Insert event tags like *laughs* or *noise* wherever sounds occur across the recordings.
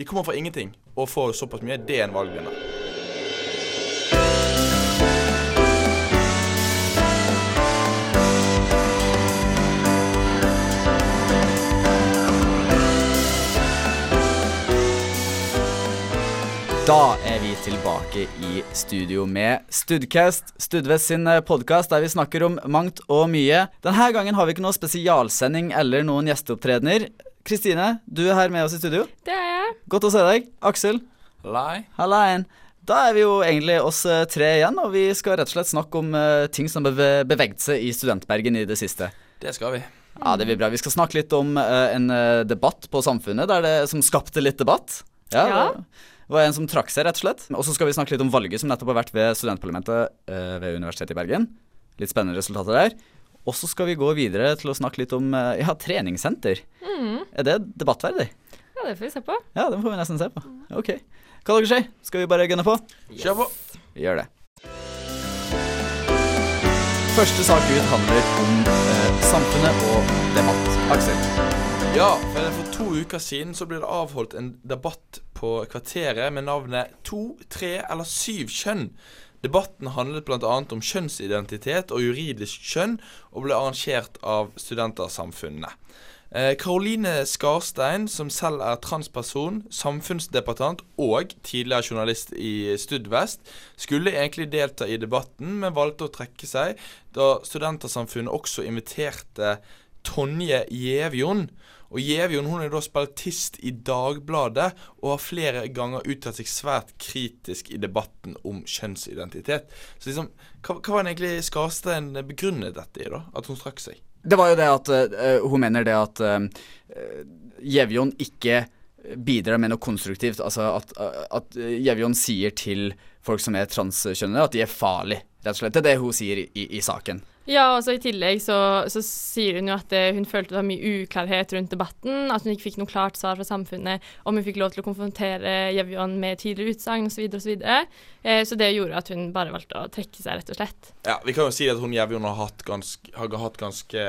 De kommer fra ingenting og får såpass mye. Det er en valgvinner. Da er vi tilbake i studio med Studcast, Studvest sin podkast der vi snakker om mangt og mye. Denne gangen har vi ikke noe spesialsending eller noen gjesteopptredener. Kristine, du er her med oss i studio. Det er jeg. Godt å se deg. Aksel. Hallein. Hallein. Da er vi jo egentlig oss eh, tre igjen, og vi skal rett og slett snakke om eh, ting som har beve beveget seg i studentbergen i det siste. Det skal vi. Ja, det blir bra. Vi skal snakke litt om eh, en debatt på Samfunnet der det, som skapte litt debatt. Ja. Det det var en som trakk seg, rett og slett. Og så skal vi snakke litt om valget som nettopp har vært ved studentparlamentet ved Universitetet i Bergen. Litt spennende resultater der. Og så skal vi gå videre til å snakke litt om eh, ja, treningssenter. Er det debattverdig? Ja, det får vi se på. Ja, det får vi nesten se på. Ok. Hva dere sier? Skal vi bare gunne på? Kjør på. Vi gjør det. Første sak ut handler om eh, samfunnet og debatt. Aksel. Ja, for for to uker siden så ble det avholdt en debatt på Kvarteret med navnet To, tre eller syv kjønn. Debatten handlet bl.a. om kjønnsidentitet og juridisk kjønn, og ble arrangert av Studentersamfunnet. Eh, Karoline Skarstein, som selv er transperson, samfunnsdebattant og tidligere journalist i Studvest, skulle egentlig delta i debatten, men valgte å trekke seg da Studentersamfunnet også inviterte Tonje Gjevjon. Og Gjevjon hun er da spaltist i Dagbladet og har flere ganger uttalt seg svært kritisk i debatten om kjønnsidentitet. Så liksom, hva, hva var egentlig Skarstein begrunnet dette i, da? At hun trakk seg? Det var jo det at uh, hun mener det at uh, ikke bidrar med noe konstruktivt. Altså at, at Gjevjon sier til folk som er transkjønnede, at de er farlige, rett og slett. Det er det hun sier i, i saken. Ja, og så I tillegg så, så, sier hun jo at det, hun følte det var mye uklarhet rundt debatten. At hun ikke fikk noe klart svar fra samfunnet om hun fikk lov til å konfrontere Jevjon med tidligere utsagn osv. Så, videre, og så, eh, så det gjorde at hun bare valgte å trekke seg, rett og slett. Ja, Vi kan jo si at hun Jevjon har hatt ganske, har hatt ganske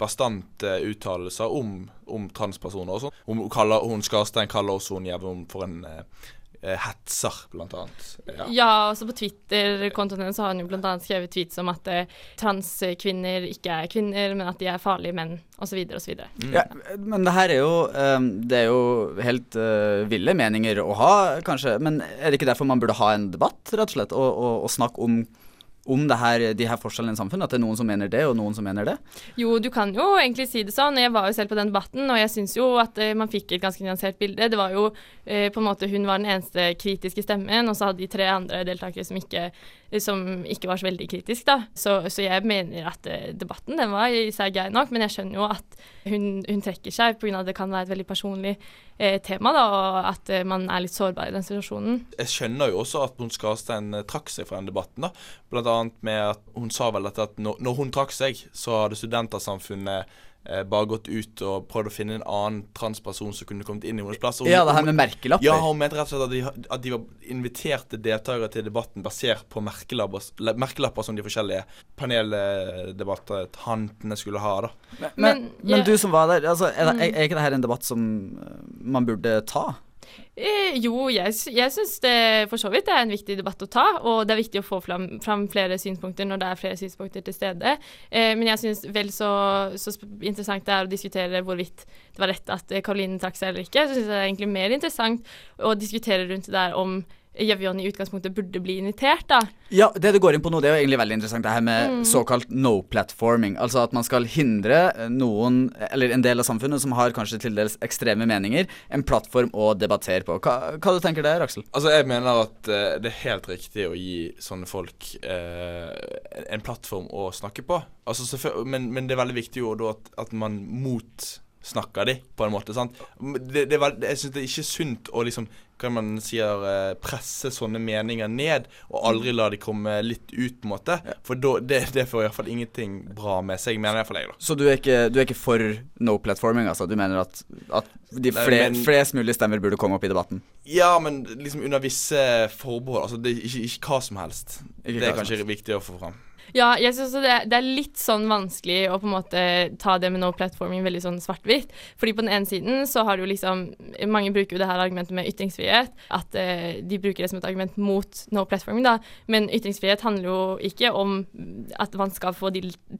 bastante uttalelser om, om transpersoner og sånn. Hun, hun Skarstein kaller også hun Jevjon for en eh, hetser, blant annet. Ja, ja altså på Twitter-kontoen hennes har hun jo blant annet skrevet tweets om at eh, transkvinner ikke er kvinner, men at de er farlige menn, osv. osv. Mm. Ja, men det her er jo um, Det er jo helt uh, ville meninger å ha, kanskje. Men er det ikke derfor man burde ha en debatt, rett og slett, og, og, og snakke om om her, de her forskjellene i samfunnet? At det er noen som mener det, og noen som mener det? Jo, du kan jo egentlig si det sånn. Jeg var jo selv på den debatten, og jeg syns jo at uh, man fikk et ganske nyansert bilde. Det var jo eh, på en måte Hun var den eneste kritiske stemmen, og så hadde de tre andre deltakere som ikke, som ikke var så veldig kritisk, da. Så, så, jeg mener at uh, debatten den var i seg grei nok, men jeg skjønner jo at hun, hun trekker seg pga. at det kan være et veldig personlig tema, da, og at man er litt sårbar i den situasjonen. Jeg skjønner jo også at Mons Skarstein trakk seg fra den debatten, da. Blant annet med at hun sa vel at, at når hun trakk seg, så hadde Studentersamfunnet eh, bare gått ut og prøvd å finne en annen transperson som kunne kommet inn i hennes plass. Hun, ja, det her med merkelapper. Ja, hun mente rett og slett at de, at de var inviterte deltakere til debatten basert på merkelapper, merkelapper som de forskjellige paneldebattantene skulle ha. da. Men, men, men, du som var der, altså, er, er, er ikke dette en debatt som eh, man burde ta? Eh, jo, jeg, jeg syns det for så vidt er en viktig debatt å ta. Og det er viktig å få fram, fram flere synspunkter når det er flere synspunkter til stede. Eh, men jeg syns vel så, så, interessant det er å diskutere hvorvidt det var rett at Karoline trakk seg eller ikke. Så syns jeg det er egentlig mer interessant å diskutere rundt det der om Jevjon i utgangspunktet burde bli invitert, da. Ja, det du går inn på nå, det er jo egentlig veldig interessant, det her med mm. såkalt no platforming. Altså at man skal hindre noen, eller en del av samfunnet som har kanskje til dels ekstreme meninger, en plattform å debattere på. Hva, hva du tenker der, Aksel? Altså, jeg mener at uh, det er helt riktig å gi sånne folk uh, en plattform å snakke på. Altså, men, men, det er veldig viktig jo da at, at man mot snakker de, på en måte. sant? Det, det, jeg syns det er ikke sunt å liksom, kan man si, eh, presse sånne meninger ned, og aldri la de komme litt ut, på en måte. For da, det, det får iallfall ingenting bra med seg, mener iallfall jeg, da. Så du er, ikke, du er ikke for no platforming, altså? Du mener at, at de fler, men, flest mulig stemmer burde komme opp i debatten? Ja, men liksom under visse forbehold. Altså, det ikke, ikke hva som helst. Ikke det er kanskje viktig å få fram. Ja, jeg også det, det, er litt sånn vanskelig å på en måte ta det med no platforming veldig sånn svart-hvitt. Fordi på den ene siden så har du liksom Mange bruker jo det her argumentet med ytringsfrihet. At uh, de bruker det som et argument mot no platforming, da. Men ytringsfrihet handler jo ikke om at man skal få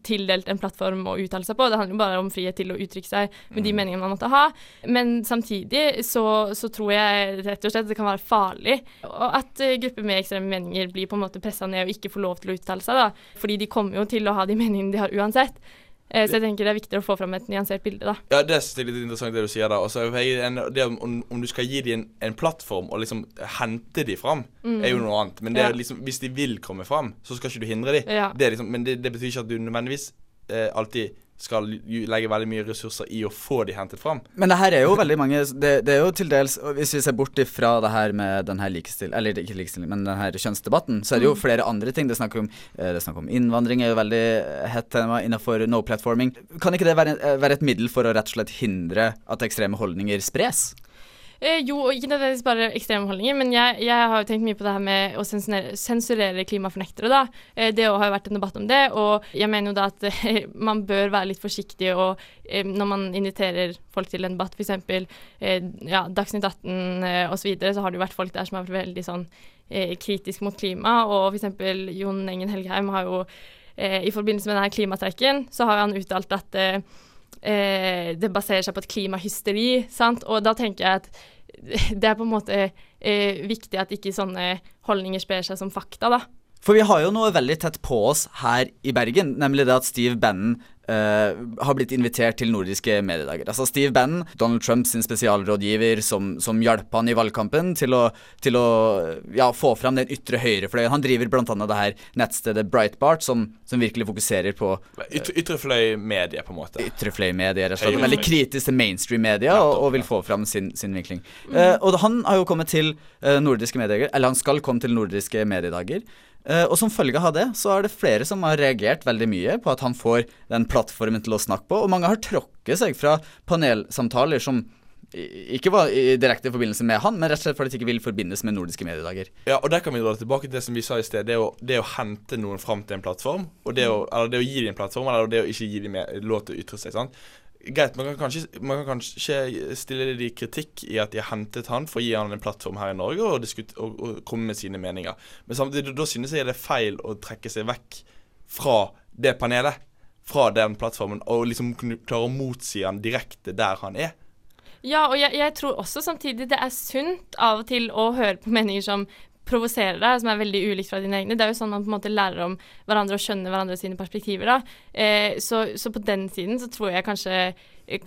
tildelt en plattform å uttale seg på. Det handler jo bare om frihet til å uttrykke seg med de mm. meningene man måtte ha. Men samtidig så, så tror jeg rett og slett det kan være farlig Og at uh, grupper med ekstreme meninger blir på en måte pressa ned og ikke får lov til å uttale seg. da fordi de kommer jo til å ha de meningene de har uansett. Eh, så jeg tenker det er viktigere å få fram et nyansert bilde, da. Ja, det er litt interessant det du sier da. Også, det om, om, du skal gi dem en, en, plattform og liksom hente dem fram, mm. er jo noe annet. Men ja. liksom, hvis de vil komme fram, så skal ikke du hindre dem. Ja. Liksom, men det, det, betyr ikke at du nødvendigvis eh, alltid skal legge veldig mye ressurser i å få de hentet fram. Men det her er jo veldig mange Det, det er jo til dels Hvis vi ser bort ifra det her med den her likestilling Eller ikke likestilling, men den her kjønnsdebatten, så er det jo mm. flere andre ting. Det er snakk om, eh, det er snakk om innvandring er jo veldig hett tema innenfor no platforming. Kan ikke det være, eh, være et middel for å rett og slett hindre at ekstreme holdninger spres? Eh, jo, ikke nødvendigvis bare ekstreme holdninger, men jeg, jeg, har jo tenkt mye på det her med å sensurere, klimafornektere, da. Eh, det har jo vært en debatt om det, og jeg mener jo da at eh, *laughs* man bør være litt forsiktig og, eh, når man inviterer folk til en debatt, f.eks. Eh, ja, Dagsnytt 18 eh, osv., så, videre, så har det jo vært folk der som har vært veldig sånn eh, kritisk mot klima, og f.eks. Jon Engen Helgheim har jo i forbindelse med denne klimastreiken, så har han uttalt at eh, det baserer seg på et klimahysteri, sant. Og da tenker jeg at *laughs* det er på en måte eh, viktig at ikke sånne holdninger sprer seg som fakta, da. For vi har jo noe veldig tett på oss her i Bergen, nemlig det at Steve Bannon Uh, har blitt invitert til nordiske mediedager. Altså Steve Bannon, Donald Trumps spesialrådgiver som, som hjalp han i valgkampen til å, til å ja, få fram den ytre høyrefløyen. Han driver bl.a. det her nettstedet Breitbart, som, som virkelig fokuserer på uh, Ytrefløy-medie, på en måte. Ytrefløy-medie, rett og slett. Veldig kritisk til mainstream-media og, og, vil få fram sin, sin vinkling. Uh, og han har jo kommet til nordiske mediedager, eller han skal komme til nordiske mediedager. Uh, og som følge av det, så er det flere som har reagert veldig mye på at han får den plattformen til å snakke på, og mange har tråkket seg fra panelsamtaler som ikke var i direkte forbindelse med han, men rett og slett fordi det ikke vil forbindes med nordiske mediedager. Ja, og der kan vi dra tilbake til det som vi sa i sted. Det å, det å hente noen fram til en plattform, og det å, eller det å gi dem en plattform, eller det å ikke gi dem lov til å ytre seg. sant? Greit, man kan, kanskje, man kan kanskje stille de kritikk i at de har hentet han for å gi han en plattform her i Norge og, og, og komme med sine meninger. Men samtidig, da synes jeg det er feil å trekke seg vekk fra det panelet. Fra den plattformen, og liksom kunne klare å motsi han direkte der han er. Ja, og jeg, jeg, tror også samtidig det er sunt av og til å høre på meninger som provoserer deg, som er veldig ulikt fra dine egne. Det er jo sånn man på en måte lærer om hverandre og skjønner hverandre sine perspektiver. da. Eh, så, så, på den siden så tror jeg kanskje,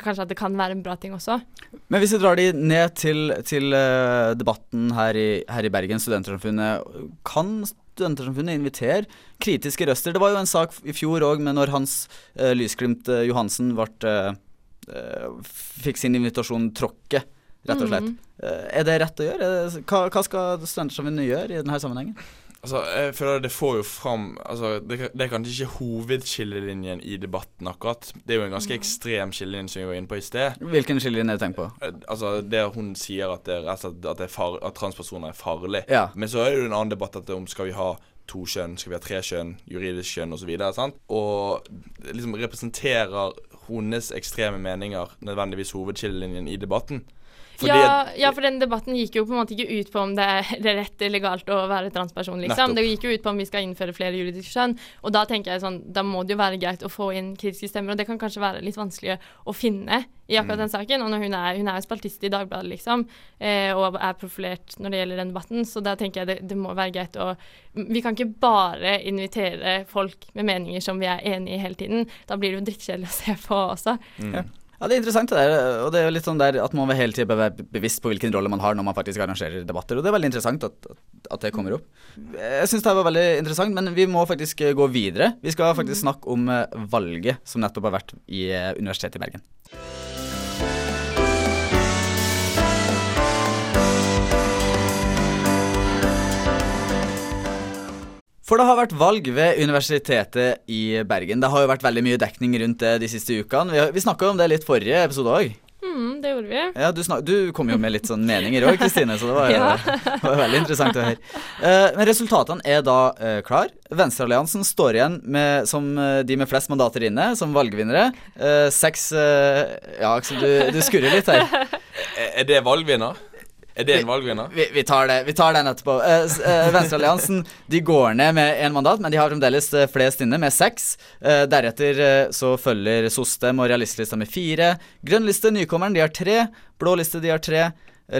kanskje, at det kan være en bra ting også. Men hvis vi drar de ned til, til uh, debatten her i, her i Bergen, Studentersamfunnet. Kan Studentersamfunnet invitere kritiske røster? Det var jo en sak i fjor òg, men når Hans uh, Lysglimt uh, Johansen ble, fikk sin invitasjon tråkket rett og slett. Mm. Er det rett å gjøre? Hva, hva skal Studentersamfunnet gjøre i denne sammenhengen? Altså, jeg føler det får jo fram altså, det, det, er kanskje ikke hovedskillelinjen i debatten, akkurat. Det er jo en ganske mm. ekstrem skillelinje som vi var inne på i sted. Hvilken skillelinje er det tenkt på? Eh, altså, Det hun sier at, det, at, det far, at transpersoner er farlig. Ja. Men så er det jo en annen debatt at om skal vi ha to kjønn, skal vi ha tre kjønn, juridisk kjønn osv. Og, og liksom representerer hennes ekstreme meninger nødvendigvis hovedskillelinjen i debatten. Ja, ja, for den debatten gikk jo på en måte ikke ut på om det er rett eller galt å være transperson, liksom. Nettopp. Det gikk jo ut på om vi skal innføre flere juridiske skjønn. Og da tenker jeg sånn, da må det jo være greit å få inn kritiske stemmer, og det kan kanskje være litt vanskelig å finne i akkurat mm. den saken. Og når hun er, hun er jo spaltist i Dagbladet, liksom, eh, og er profilert når det gjelder den debatten, så da tenker jeg det, det må være greit å Vi kan ikke bare invitere folk med meninger som vi er enig i hele tiden. Da blir det jo drittkjedelig å se på også. Mm. Ja. Det er interessant, det der. Og det er jo litt sånn der at man hele tiden bør være bevisst på hvilken rolle man har når man faktisk arrangerer debatter. Og det er veldig interessant at, at det kommer opp. Jeg syns det var veldig interessant, men vi må faktisk gå videre. Vi skal faktisk snakke om eh, valget som nettopp har vært i eh, Universitetet i Bergen. For det har vært valg ved Universitetet i Bergen. Det har jo vært veldig mye dekning rundt det de siste ukene. Vi, vi snakka om det litt forrige episode òg. Mm, det gjorde vi. Ja, du, snak, du kom jo med litt sånn meninger òg, Kristine, så det var, Ja. *laughs* det var veldig interessant å høre. Eh, men resultatene er da eh, klar. Venstrealliansen står igjen med, som eh, de med flest mandater inne, som valgvinnere. Eh, seks eh, Ja, Aksel, du, du skurrer litt her. Er *laughs* er det valgvinner? Er det en valgvinner? Vi, vi, tar det, vi tar den etterpå. Eh, eh, Venstrealliansen de går ned med én mandat, men de har fremdeles eh, flest inne, med seks. Deretter så følger Sostem og Realistlista med fire. Grønn liste, nykommeren, de har tre. Blå liste, de har tre.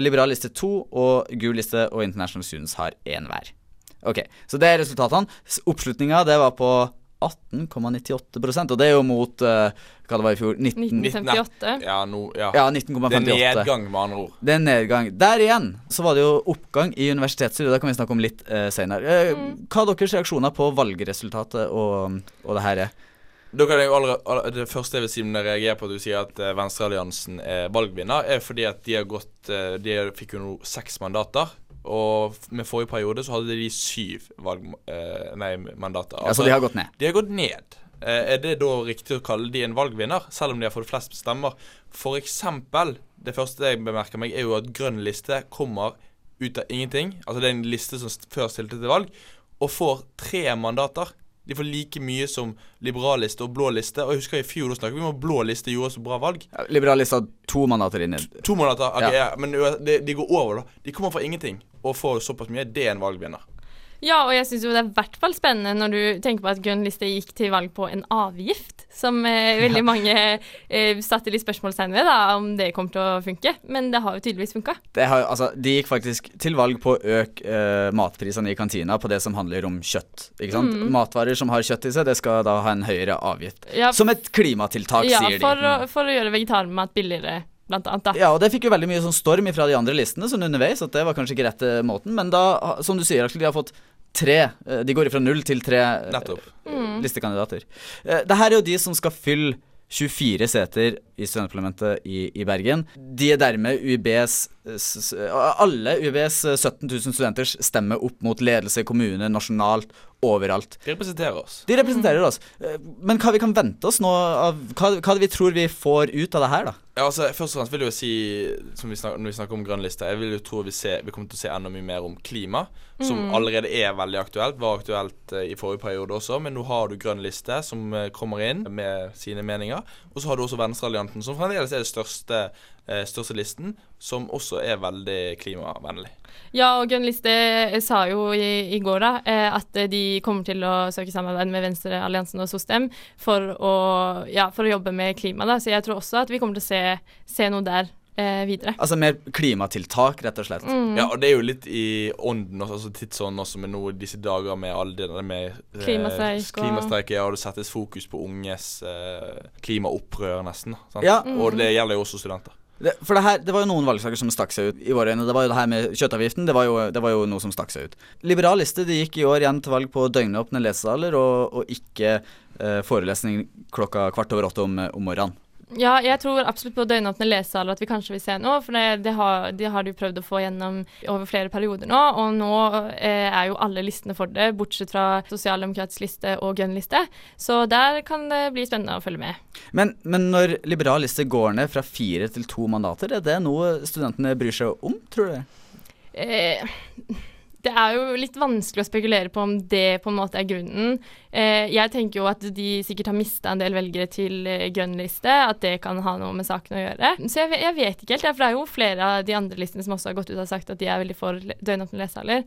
Liberal liste to. Og gul liste og International Students har én hver. Ok, Så det er resultatene. Oppslutninga det var på 18,98% og det er jo mot uh, hva det var i fjor 19, 1958. Ja, no, ja. Ja, Det er nedgang, med andre ord. Det er nedgang. Der igjen så var det jo oppgang i universitetsstyret. Det kan vi snakke om litt uh, senere. Eh, Hva er deres reaksjoner på valgresultatet og, og det her er? Da kan jeg jo allerede, aller- Det første jeg vil si når jeg reagerer på at du sier at Venstrealliansen er valgvinner, er fordi at de har gått De fikk jo nå seks mandater. Og med forrige periode så hadde de syv valg, eh, nei, mandater. Altså, de har gått ned. De har gått ned. Eh, er det da riktig å kalle de en valgvinner, selv om de har fått flest stemmer? For eksempel, det første jeg bemerker meg, er jo at grønn liste kommer ut av ingenting. Altså det er en liste som før stilte til valg, og får tre mandater. De får like mye som liberal liste og blå liste. Og jeg husker i fjor da snakket vi om at blå liste gjorde så bra valg. Ja, Liberalist har to mandater inni. To mandater, okay, Ja. ja. men de, de går over, da. De kommer fra ingenting og får såpass mye. Det er en valgvinner. Ja, og jeg syns jo det er i hvert fall spennende når du tenker på at Grønn liste gikk til valg på en avgift, som eh, veldig mange eh, satte litt spørsmålstegn ved, da, om det kommer til å funke. Men det har jo tydeligvis funka. Altså, de gikk faktisk til valg på å øke eh, matprisene i kantina på det som handler om kjøtt. Ikke sant? Matvarer som har kjøtt i seg, det skal da ha en høyere avgift. Ja, Som et klimatiltak, ja sier de. for, å, for å gjøre vegetarmat billigere, blant annet. da. Ja, og det fikk jo veldig mye sånn storm fra de andre listene sånn underveis, at det var kanskje ikke rette måten, men da, som du sier, Aksel, de har fått tre eh, De går fra null til tre eh, Nettopp. listekandidater. Eh, Det her er jo de som skal fylle 24 seter i studentparlamentet i, i Bergen. De er dermed UiBs Alle UBs 17 000 studenters stemme opp mot ledelse, kommune, nasjonalt, overalt. De representerer oss. De representerer oss. Eh, Men hva vi kan vente oss nå av Hva, hva vi tror vi får ut av det her, da? Ja, altså, først og fremst vil jeg jo si, som vi snakker, når vi snakker om grønn liste, jeg vil jo tro vi, ser, vi kommer til å se enda mye mer om klima, som allerede er veldig aktuelt. Var aktuelt eh, i forrige periode også, men nå har du grønn liste som eh, kommer inn med sine meninger. Og så har du også Venstrealliansen, som fremdeles er det største, største listen, som også er veldig klimavennlig. Ja, og Grønn liste eh, sa jo i, i går da, eh, at eh, de kommer til å søke samarbeid med Venstrealliansen og SOSTEM for å, ja, for å jobbe med klima. Da. Så jeg tror også at vi kommer til å se, se noe der eh, videre. Altså mer klimatiltak, rett og slett. Ja, og det er jo litt i ånden, også, altså sånn også, med noe disse dager med alle det der med eh, Klimastreik Klimastreik, ja, og det settes fokus på unges eh, klimaopprør, nesten. Sant? Ja. Og det gjelder jo også studenter. Det, for det her, det var jo noen valgsaker som stakk seg ut i våre øyne. Det var jo det her med kjøttavgiften. Det var jo, det var jo noe som stakk seg ut. Liberaliste de gikk i år igjen til valg på døgnåpne lesesaler og, og ikke eh, forelesning klokka kvart over åtte om, om morgenen. Ja, jeg tror absolutt på døgnåpne lesesaler at vi kanskje vil se noe, for det, det har, de har de prøvd å få gjennom over flere perioder nå, og nå eh, er jo alle listene for det, bortsett fra sosialdemokratisk liste og grønn liste. Så der kan det bli spennende å følge med. Men, men når liberal liste går ned fra fire til to mandater, er det noe studentene bryr seg om, tror du? Eh, det er jo litt vanskelig å spekulere på om det på en måte er grunnen. Eh, jeg tenker jo at de sikkert har mista en del velgere til eh, grønn liste, at det kan ha noe med saken å gjøre. Så jeg, jeg vet ikke helt, for det er jo flere av de andre listene som også har gått ut og sagt at de er veldig for døgnåpne lesesaler.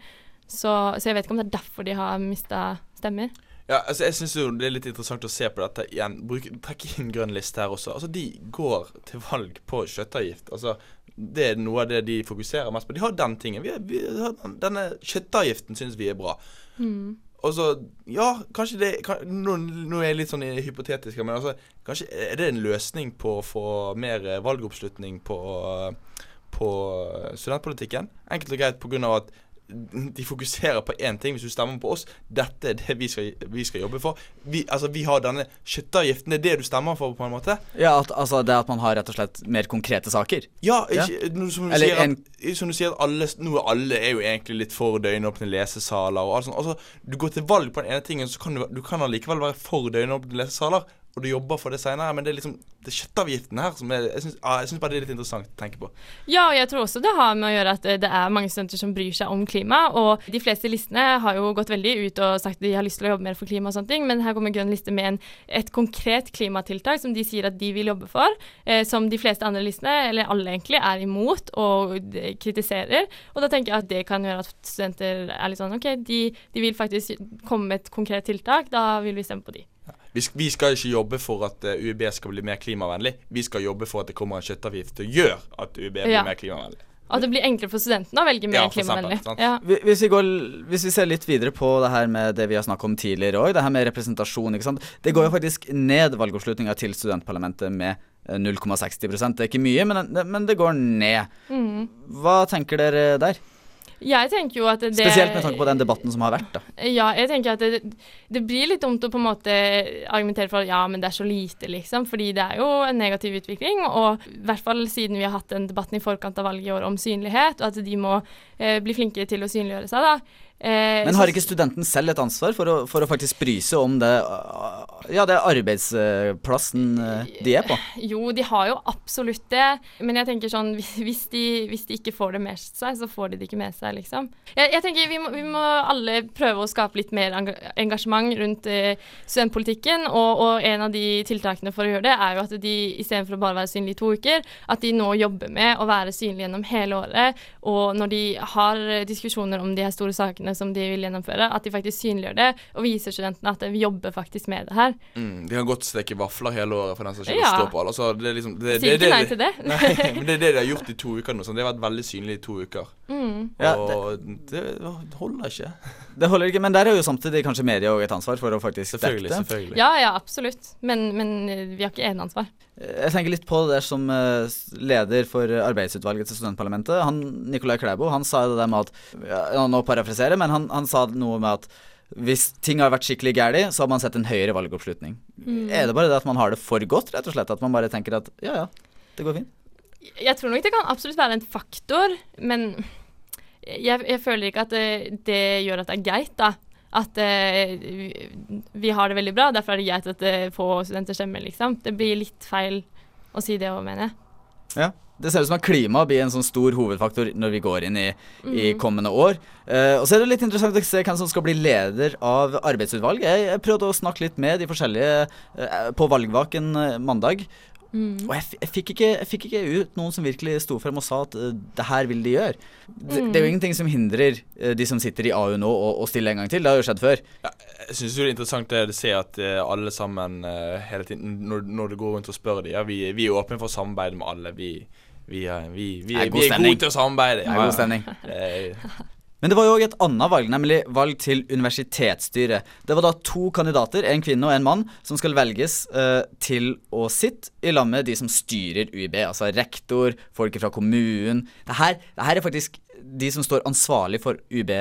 Så, så jeg vet ikke om det er derfor de har mista stemmer. Ja, altså jeg synes jo det er litt interessant å se på dette igjen. Bruk, trekk inn grønn liste her også. Altså De går til valg på kjøttavgift. Altså Det er noe av det de fokuserer mest på. De har den tingen. Vi, har- vi denne kjøttavgiften syns vi er bra. Og så Ja, kanskje det kan, nå, nå er jeg litt sånn hypotetisk, men altså Kanskje er det en løsning på å få mer valgoppslutning på, på studentpolitikken? Enkelt og greit av at *laughs* de fokuserer på én ting. Hvis du stemmer på oss, dette er det vi skal, vi skal jobbe for. Vi, altså, vi har denne kjøttavgiften. Det er det du stemmer for, på en måte. Ja, at, altså det at man har rett og slett mer konkrete saker. Ja, ikke, nå som, du Eller sier en- at, som du sier at alle Nå er alle er jo egentlig litt for døgnåpne lesesaler og alt sånt. Altså, du går til valg på den ene tingen, så kan du, du kan allikevel være for døgnåpne lesesaler. Og du jobber for det senere, men det er liksom det er kjøttavgiften her som er Jeg syns, ah, bare det er litt interessant å tenke på. Ja, og jeg tror også det har med å gjøre at eh, det er mange studenter som bryr seg om klima. Og de fleste listene har jo gått veldig ut og sagt at de har lyst til å jobbe mer for klima og sånne ting, men her kommer Grønn liste med en, et konkret klimatiltak som de sier at de vil jobbe for, eh, som de fleste andre listene, eller alle egentlig, er imot og kritiserer. Og da tenker jeg at det kan gjøre at studenter er litt sånn OK, de, de vil faktisk komme med et konkret tiltak, da vil vi stemme på de. Vi, vi skal ikke jobbe for at eh, UiB skal bli mer klimavennlig. Vi skal jobbe for at det kommer en kjøttavgift til å gjøre at UiB blir Ja. mer klimavennlig. At det blir enklere for studentene å velge mer Ja, klimavennlig. Ja. Hvis vi, går, hvis vi ser litt videre på det her med det vi har snakket om tidligere òg, det her med representasjon. ikke sant? Det går jo faktisk ned valgoppslutninga til studentparlamentet med eh, 0,60% Det er ikke mye, men, men det går ned. Mm. Hva tenker dere der? Jeg tenker jo at det Spesielt med tanke på den debatten som har vært. da. Ja, jeg tenker at det, det blir litt dumt å på en måte argumentere for at ja, men det er så lite, liksom. Fordi det er jo en negativ utvikling. Og i hvert fall siden vi har hatt den debatten i forkant av valget i år om synlighet, og at de må eh, bli flinkere til å synliggjøre seg, da. Eh, Men har ikke studenten selv et ansvar for å, for å faktisk bry seg om det, uh, ja, det arbeidsplassen uh, de er på? Jo, de har jo absolutt det. Men jeg tenker sånn, *laughs* hvis- de, hvis de ikke får det med seg, så får de det ikke med seg, liksom. Jeg, jeg tenker vi må, vi må alle prøve å skape litt mer engasjement rundt eh, studentpolitikken. Og, og en av de tiltakene for å gjøre det, er jo at de istedenfor å bare være synlige i to uker, at de nå jobber med å være synlige gjennom hele året. Og når de har eh, diskusjoner om de her store sakene som de vil gjennomføre, at de faktisk synliggjør det og viser studentene at vi jobber faktisk med det her. Mm, de kan godt steke vafler hele året for den som ikke Ja. står på. Altså, det er liksom, det, Sier det, ikke det, nei til det. *laughs* Nei, men det er det de har gjort i to uker nå. Sånn. Det har vært veldig synlig i to uker. Mm. Ja, og det, holder ikke. *laughs* Det holder ikke, men der er jo samtidig kanskje media òg et ansvar for å faktisk Selvfølgelig. dekke det. selvfølgelig. Ja, ja, absolutt. Men, men vi har ikke eneansvar. Jeg tenker litt på det der som eh, leder for arbeidsutvalget til studentparlamentet. Han, Nicolai Klæbo han sa det der med at ja, Nå parafraserer, men han, han sa noe med at hvis ting har vært skikkelig gærent, så har man sett en høyere valgoppslutning. Mm. Er det bare det at man har det for godt, rett og slett? At man bare tenker at ja, ja, det går fint? Jeg tror nok det kan absolutt være en faktor, men jeg, jeg føler ikke at det, det gjør at det er greit, da. At eh, vi, har det veldig bra, derfor er det greit at eh, få studenter stemmer, liksom. Det blir litt feil å si det òg, mener jeg. Ja. Det ser ut som at klima blir en sånn stor hovedfaktor når vi går inn i, i Mm. kommende år. Uh, og så er det litt interessant å se hvem som skal bli leder av arbeidsutvalget. Jeg, jeg prøvde å snakke litt med de forskjellige uh, på valgvaken mandag. Mm. Og jeg, f- jeg, fikk ikke, jeg fikk ikke ut noen som virkelig sto frem og sa at uh, det her vil de gjøre. Det, det er jo ingenting som hindrer uh, de som sitter i AU nå å, stille en gang til. Det har jo skjedd før. Jeg syns det er interessant det å se at uh, alle sammen hele tiden Når, når du går rundt og spør dem ja, vi, vi er åpne for å samarbeide med alle. Vi, vi, er- vi, vi, er er, vi er gode til å samarbeide. Det er god stemning. *laughs* Men det var jo òg et annet valg, nemlig valg til universitetsstyret. Det var da to kandidater, en kvinne og en mann, som skal velges eh, til å sitte i lag med de som styrer UiB. Altså rektor, folk fra kommunen. Det her, er faktisk de som står ansvarlig for UiB,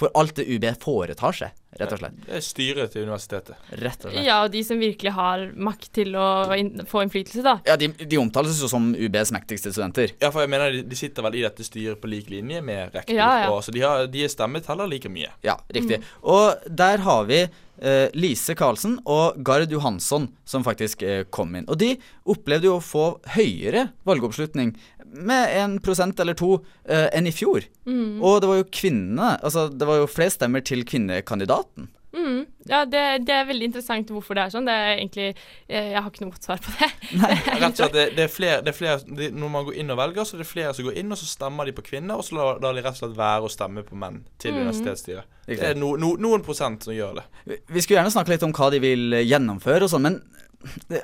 for alt det UB foretar seg, rett og slett. Det er styret til universitetet. Rett og slett. Ja, og de som virkelig har makt til å in få innflytelse, da. Ja, de, de omtales jo som UBs mektigste studenter. Ja, for jeg mener de, de sitter vel i dette styret på lik linje med rektor. Ja, ja. Og, så de, har, de er stemmeteller like mye. Ja, riktig. Og der har vi eh, Lise Karlsen og Gard Johansson som faktisk eh, kom inn. Og de opplevde jo å få høyere valgoppslutning med en prosent eller to eh, enn i fjor. Og det var jo kvinnene Altså, det var jo flest stemmer til kvinnekandidaten. Mm. Ja, det, det er veldig interessant hvorfor det er sånn. Det er egentlig eh, Jeg har ikke noe godt svar på det. *laughs* *laughs* Rett og slett, det, det er flere, det er flere det, Når man går inn og velger, så er det flere som går inn, og så stemmer de på kvinner, og så lar lar de rett og slett være å stemme på menn til universitetsstyret. Det er no, no, noen prosent som gjør det. Vi- Vi skulle gjerne snakke litt om hva de vil gjennomføre og sånn, men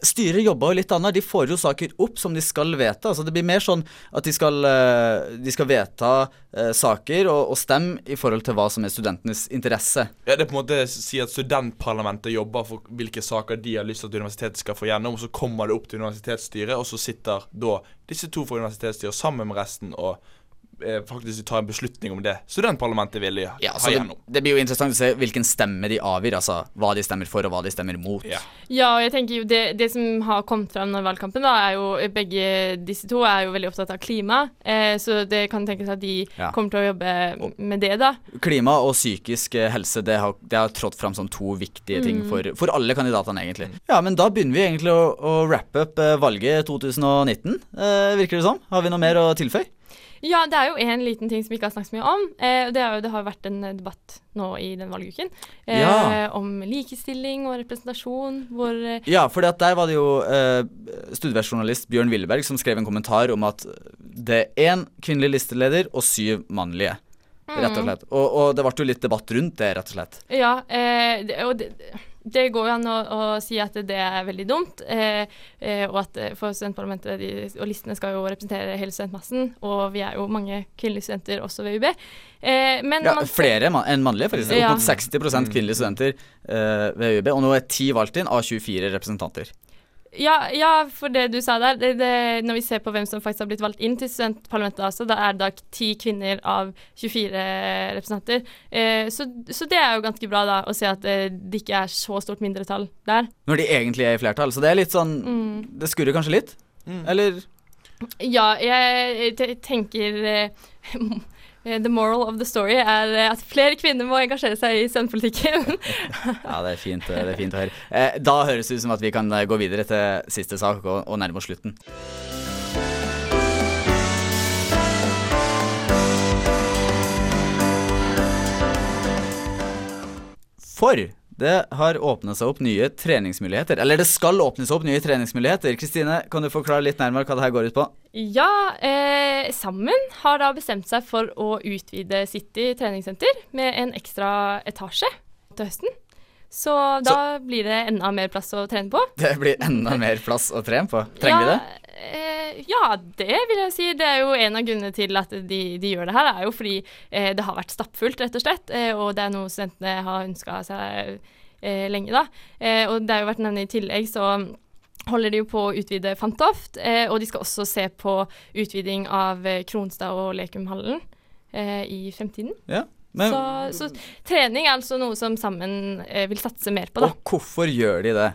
styret jobber jo litt annet. De får jo saker opp som de skal vedta. Altså det blir mer sånn at de skal, eh, de skal vedta eh, saker og, og stemme i forhold til hva som er studentenes interesse. Ja, det er på en måte å si at studentparlamentet jobber for hvilke saker de har lyst til at universitetet skal få gjennom, og så kommer det opp til universitetsstyret, og så sitter da disse to fra universitetsstyret sammen med resten og faktisk ta en beslutning om det studentparlamentet vil ha Ja, så gjennom. det blir jo interessant å se hvilken stemme de avgir, altså hva de stemmer for og hva de stemmer mot. Ja. Ja, og jeg tenker jo det, det som har kommet fram under valgkampen, da, er jo begge disse to er jo veldig opptatt av klima. Eh, så det kan tenkes at de Ja. kommer til å jobbe med det, da. Klima og psykisk eh, helse det har, det har trådt fram som to viktige ting Mm. for, for alle kandidatene, egentlig. Ja, men da begynner vi egentlig å, å wrappe up eh, valget 2019, eh, virker det som. Har vi noe mer å tilføye? Ja, det er jo en liten ting som vi ikke har snakket så mye om. Eh, det, jo, det har vært en eh, debatt nå i den valguken eh, Ja. om likestilling og representasjon, hvor eh, Ja, for der var det jo eh, studieverksjournalist Bjørn Willeberg som skrev en kommentar om at det er én kvinnelig listeleder og syv mannlige. Rett og slett. Og, og det ble jo litt debatt rundt det, rett og slett. Ja, eh, det, og det, det går jo an å, å si at det er veldig dumt. Eh, eh, og at eh, for studentparlamentet de, og listene skal jo representere hele studentmassen. Og vi er jo mange kvinnelige studenter også ved UB. Eh, men Ja, man- flere man, enn mannlige, faktisk. Ja. Opp mot 60 kvinnelige studenter eh, ved UB. Og nå er ti valgt inn av 24 representanter. Ja, ja, for det du sa der, det, det, når vi ser på hvem som faktisk har blitt valgt inn til studentparlamentet, altså, da er det da ti kvinner av 24 representanter. Eh, så, så det er jo ganske bra da, å se at eh, det ikke er så stort mindretall der. Når de egentlig er i flertall. Så det er litt sånn Mm. Det skurrer kanskje litt? Eller Ja, jeg te- tenker eh, *laughs* The moral of the story er eh, at flere kvinner må engasjere seg i studentpolitikken. *laughs* Ja, det er fint, det er fint å høre. Eh, da høres det ut som at vi kan eh, gå videre til siste sak og, og nærme oss slutten. For det har åpnet seg opp nye treningsmuligheter. Eller det skal åpne seg opp nye treningsmuligheter. Kristine, kan du forklare litt nærmere hva det her går ut på? Ja, eh, Sammen har da bestemt seg for å utvide City treningssenter med en ekstra etasje til høsten. Så da blir det enda mer plass å trene på. Det blir enda mer plass å trene på. Trenger vi det? Ja, det vil jeg si. Det er jo en av grunnene til at de, de gjør det her, er jo fordi eh, det har vært stappfullt, rett og slett. Eh, og det er noe studentene har ønska seg eh, lenge, da. Eh, og det har jo vært nevnt i tillegg, så holder de jo på å utvide Fantoft. Eh, og de skal også se på utviding av eh, Kronstad og Lekumhallen eh, i fremtiden. Ja. Men, så, så trening er altså noe som sammen vil satse mer på, da. og hvorfor gjør de det?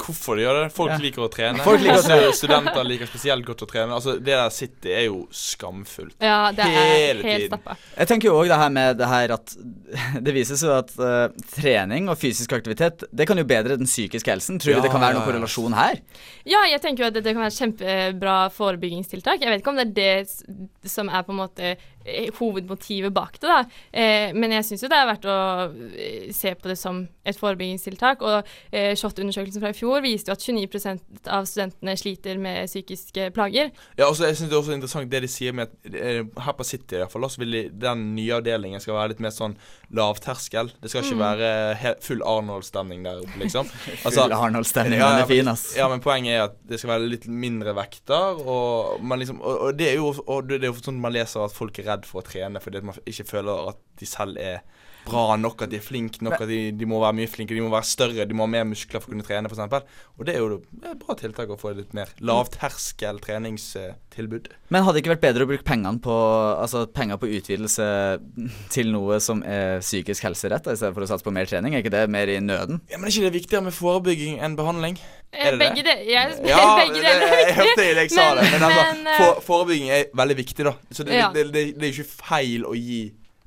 Hvorfor de gjør det? Folk Ja. liker å trene. Folk liker å trene. Studenter liker spesielt godt å trene. Altså, det der City er jo skamfullt. Ja, det er Hele helt tiden. stappa. Jeg tenker jo òg det her med det her at *laughs* det vises jo at uh, trening og fysisk aktivitet Det kan jo bedre den psykiske helsen. Tror Ja, vi det kan være noen korrelasjon her? Ja, jeg tenker jo at det kan være kjempebra forebyggingstiltak. Jeg vet ikke om det er det som er på en måte hovedmotivet bak det, da. Eh, men jeg syns jo det er verdt å eh, se på det som et forebyggingstiltak. Og eh, SHoT-undersøkelsen fra i fjor viste jo at 29% av studentene sliter med psykiske plager. Ja, altså, jeg synes det er også interessant det de sier med at eh, her på City i hvert fall, så vil de, den nye avdelingen skal være litt mer sånn lavterskel. Det skal ikke Mm. være full Arnold-stemning der oppe, liksom. *laughs* Full Arnold-stemning, ja, den ja, er fin, ass. Ja, men poenget er at det skal være litt mindre vekter, og, man liksom, og, og det er jo og det er jo sånn man leser at folk er redd for å trene fordi man ikke føler at de selv er bra nok, at de er flinke nok, at de, de må være mye flinkere, de må være større, de må ha mer muskler for å kunne trene, f.eks. Og det er jo et bra tiltak å få litt mer lavterskel treningstilbud. Men hadde det ikke vært bedre å bruke pengene på Altså penger på utvidelse til noe som er psykisk helserett, i stedet for å satse på mer trening? Er ikke det mer i nøden? Ja, Men er ikke det viktigere med forebygging enn behandling? Eh, Er det det? begge det, jeg, Ja, begge det, er jeg hørte det jeg *laughs* sa det. Men altså, men, altså, for, forebygging er veldig viktig, da. Så det, Ja. det, det, det er jo ikke feil å gi,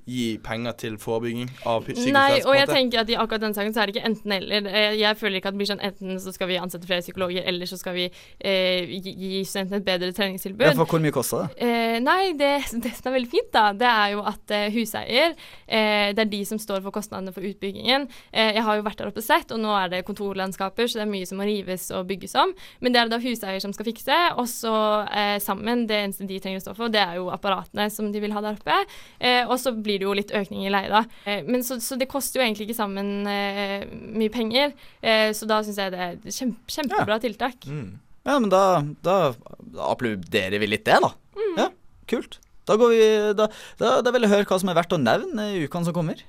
gi penger til forebygging av psykisk Nei, og jeg tenker at i akkurat den saken så er det ikke enten-eller. Eh, Jeg føler ikke at det blir sånn enten så skal vi ansette flere psykologer, eller så skal vi eh, gi gi studentene et bedre treningstilbud. Ja, for hvor mye koster det? Eh, nei, det, *laughs* det som er veldig fint, da, det er jo at eh, huseier eh, Det er de som står for kostnadene for utbyggingen. Eh, jeg har jo vært der oppe sett, og nå er det kontorlandskaper, så det er mye som må rives og bygges om. Men det er det da huseier som skal fikse, og så eh, sammen, det eneste de trenger å stå for, det er jo apparatene som de vil ha der oppe. Eh, og så blir det jo litt økning i leie, da. Eh, men så, så det koster jo egentlig ikke sammen eh, mye penger, eh, så da syns jeg det er kjempe, kjempebra tiltak. Mm. Ja, men da, da, da applauderer vi litt det, da. Mm. Ja, kult. Da, går vi, da, da, da vil jeg høre hva som er verdt å nevne i ukene som kommer.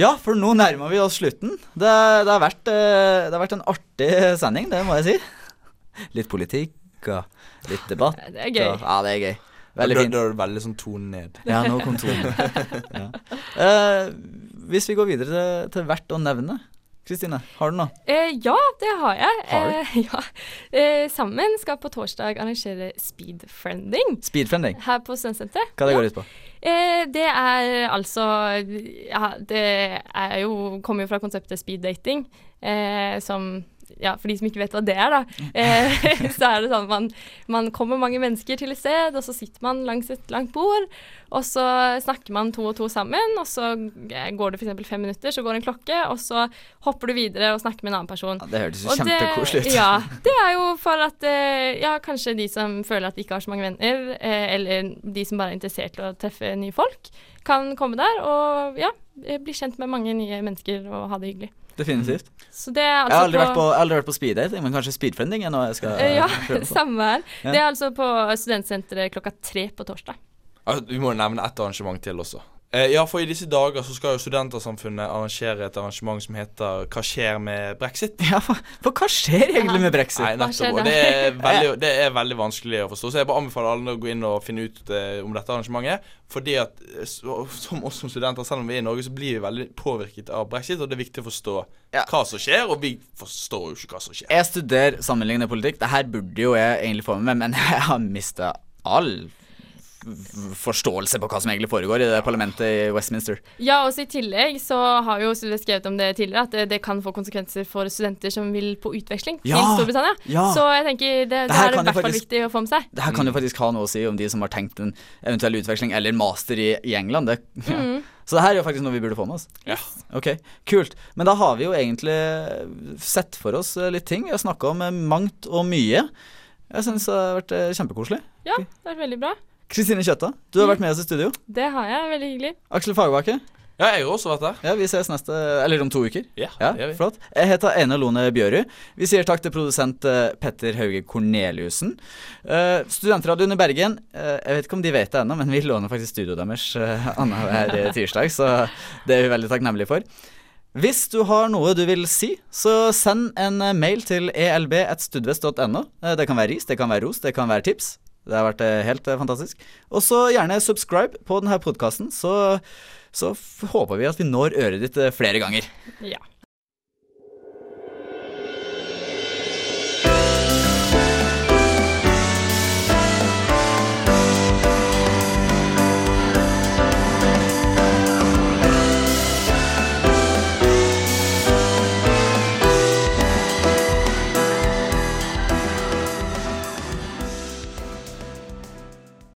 Ja, for nå nærmer vi oss slutten. Det, det, har vært, eh, det har vært en artig sending, det må jeg si. Litt politikk og litt debatt. Det er gøy. Og, ja, det er gøy. Veldig fint. da er det veldig sånn tone ned. Ja, nå kom tonen. *laughs* ja. Eh, hvis vi går videre til, til verdt å nevne Kristine, har du noe? Eh, ja, det har jeg. Har du? Eh, *laughs* ja. eh, sammen skal på torsdag arrangere speedfriending Speedfriending. her på Studentsenteret. Hva det Ja. går ut på? Eh, det er altså Ja, det er jo Kommer jo fra konseptet speed dating, eh, som ja, for de som ikke vet hva det er, da, eh, *laughs* så er det sånn man, man kommer mange mennesker til et sted, og så sitter man langs et langt bord, og så snakker man to og to sammen, og så eh, går det f.eks. fem minutter, så går en klokke, og så hopper du videre og snakker med en annen person. Ja, det hørtes jo kjempekoselig ut. Ja, det er jo for at eh, ja, kanskje de som føler at de ikke har så mange venner, eh, eller de som bare er interessert i å treffe nye folk, kan komme der og ja, bli kjent med mange nye mennesker og ha det hyggelig. Definitivt. Så det er Jeg altså har aldri vært på, jeg har aldri vært på speeddating, men kanskje speedfriending er noe jeg skal Eh, Ja, prøve på. samme her. Ja. Det er altså på Studentsenteret klokka tre på torsdag. Altså, vi må nevne ett arrangement til også. Eh, ja, for i disse dager så skal jo Studentersamfunnet arrangere et arrangement som heter Hva skjer med brexit? Ja, for, for hva skjer egentlig med brexit? Nei, nettopp. Og det er, *laughs* veldig, det er veldig vanskelig å forstå. Så jeg bare anbefaler alle å gå inn og finne ut eh, om dette arrangementet. Fordi at eh, så, som oss som studenter, selv om vi er i Norge, så blir vi veldig påvirket av brexit. Og det er viktig å forstå Ja. hva som skjer, og vi forstår jo ikke hva som skjer. Jeg studerer sammenlignende politikk. Det her burde jo jeg egentlig få med meg, men *laughs* jeg har mista all f- forståelse på hva som egentlig foregår i det parlamentet i Westminster. Ja, også i tillegg så har jo Sylve skrevet om det tidligere, at det, det kan få konsekvenser for studenter som vil på utveksling Ja, til Storbritannia. ja. Så jeg tenker det, det, er i hvert fall viktig å få med seg. Det her kan jo faktisk ha noe å si om de som har tenkt en eventuell utveksling eller master i, i England. Det, ja. Så det her er jo faktisk noe vi burde få med oss. Ja. Ok, kult. Men da har vi jo egentlig sett for oss litt ting. Vi har snakka om mangt og mye. Jeg syns det har vært kjempekoselig. Ja, det har vært veldig bra. Kristine Kjøtta, du har vært med oss i studio. Det har jeg. Veldig hyggelig. Aksel Fagerbakke, Ja, jeg har også vært der. ja, vi ses neste Eller om to uker. Ja, Ja, det gjør vi. flott. Jeg heter Ene Lone Bjørud. Vi sier takk til produsent eh, Petter Hauge Korneliussen. Uh, Studentradioen i Bergen, uh, jeg vet ikke om de vet det ennå, men vi låner faktisk studioet deres uh, annenhver tirsdag, så det er vi veldig takknemlige for. Hvis du har noe du vil si, så send en mail til elb.studvest.no. Det kan være ris, det kan være ros, det kan være tips. Det har vært eh, helt eh, fantastisk. Og så gjerne subscribe på denne podkasten, så, så håper vi at vi når øret ditt eh, flere ganger. Ja.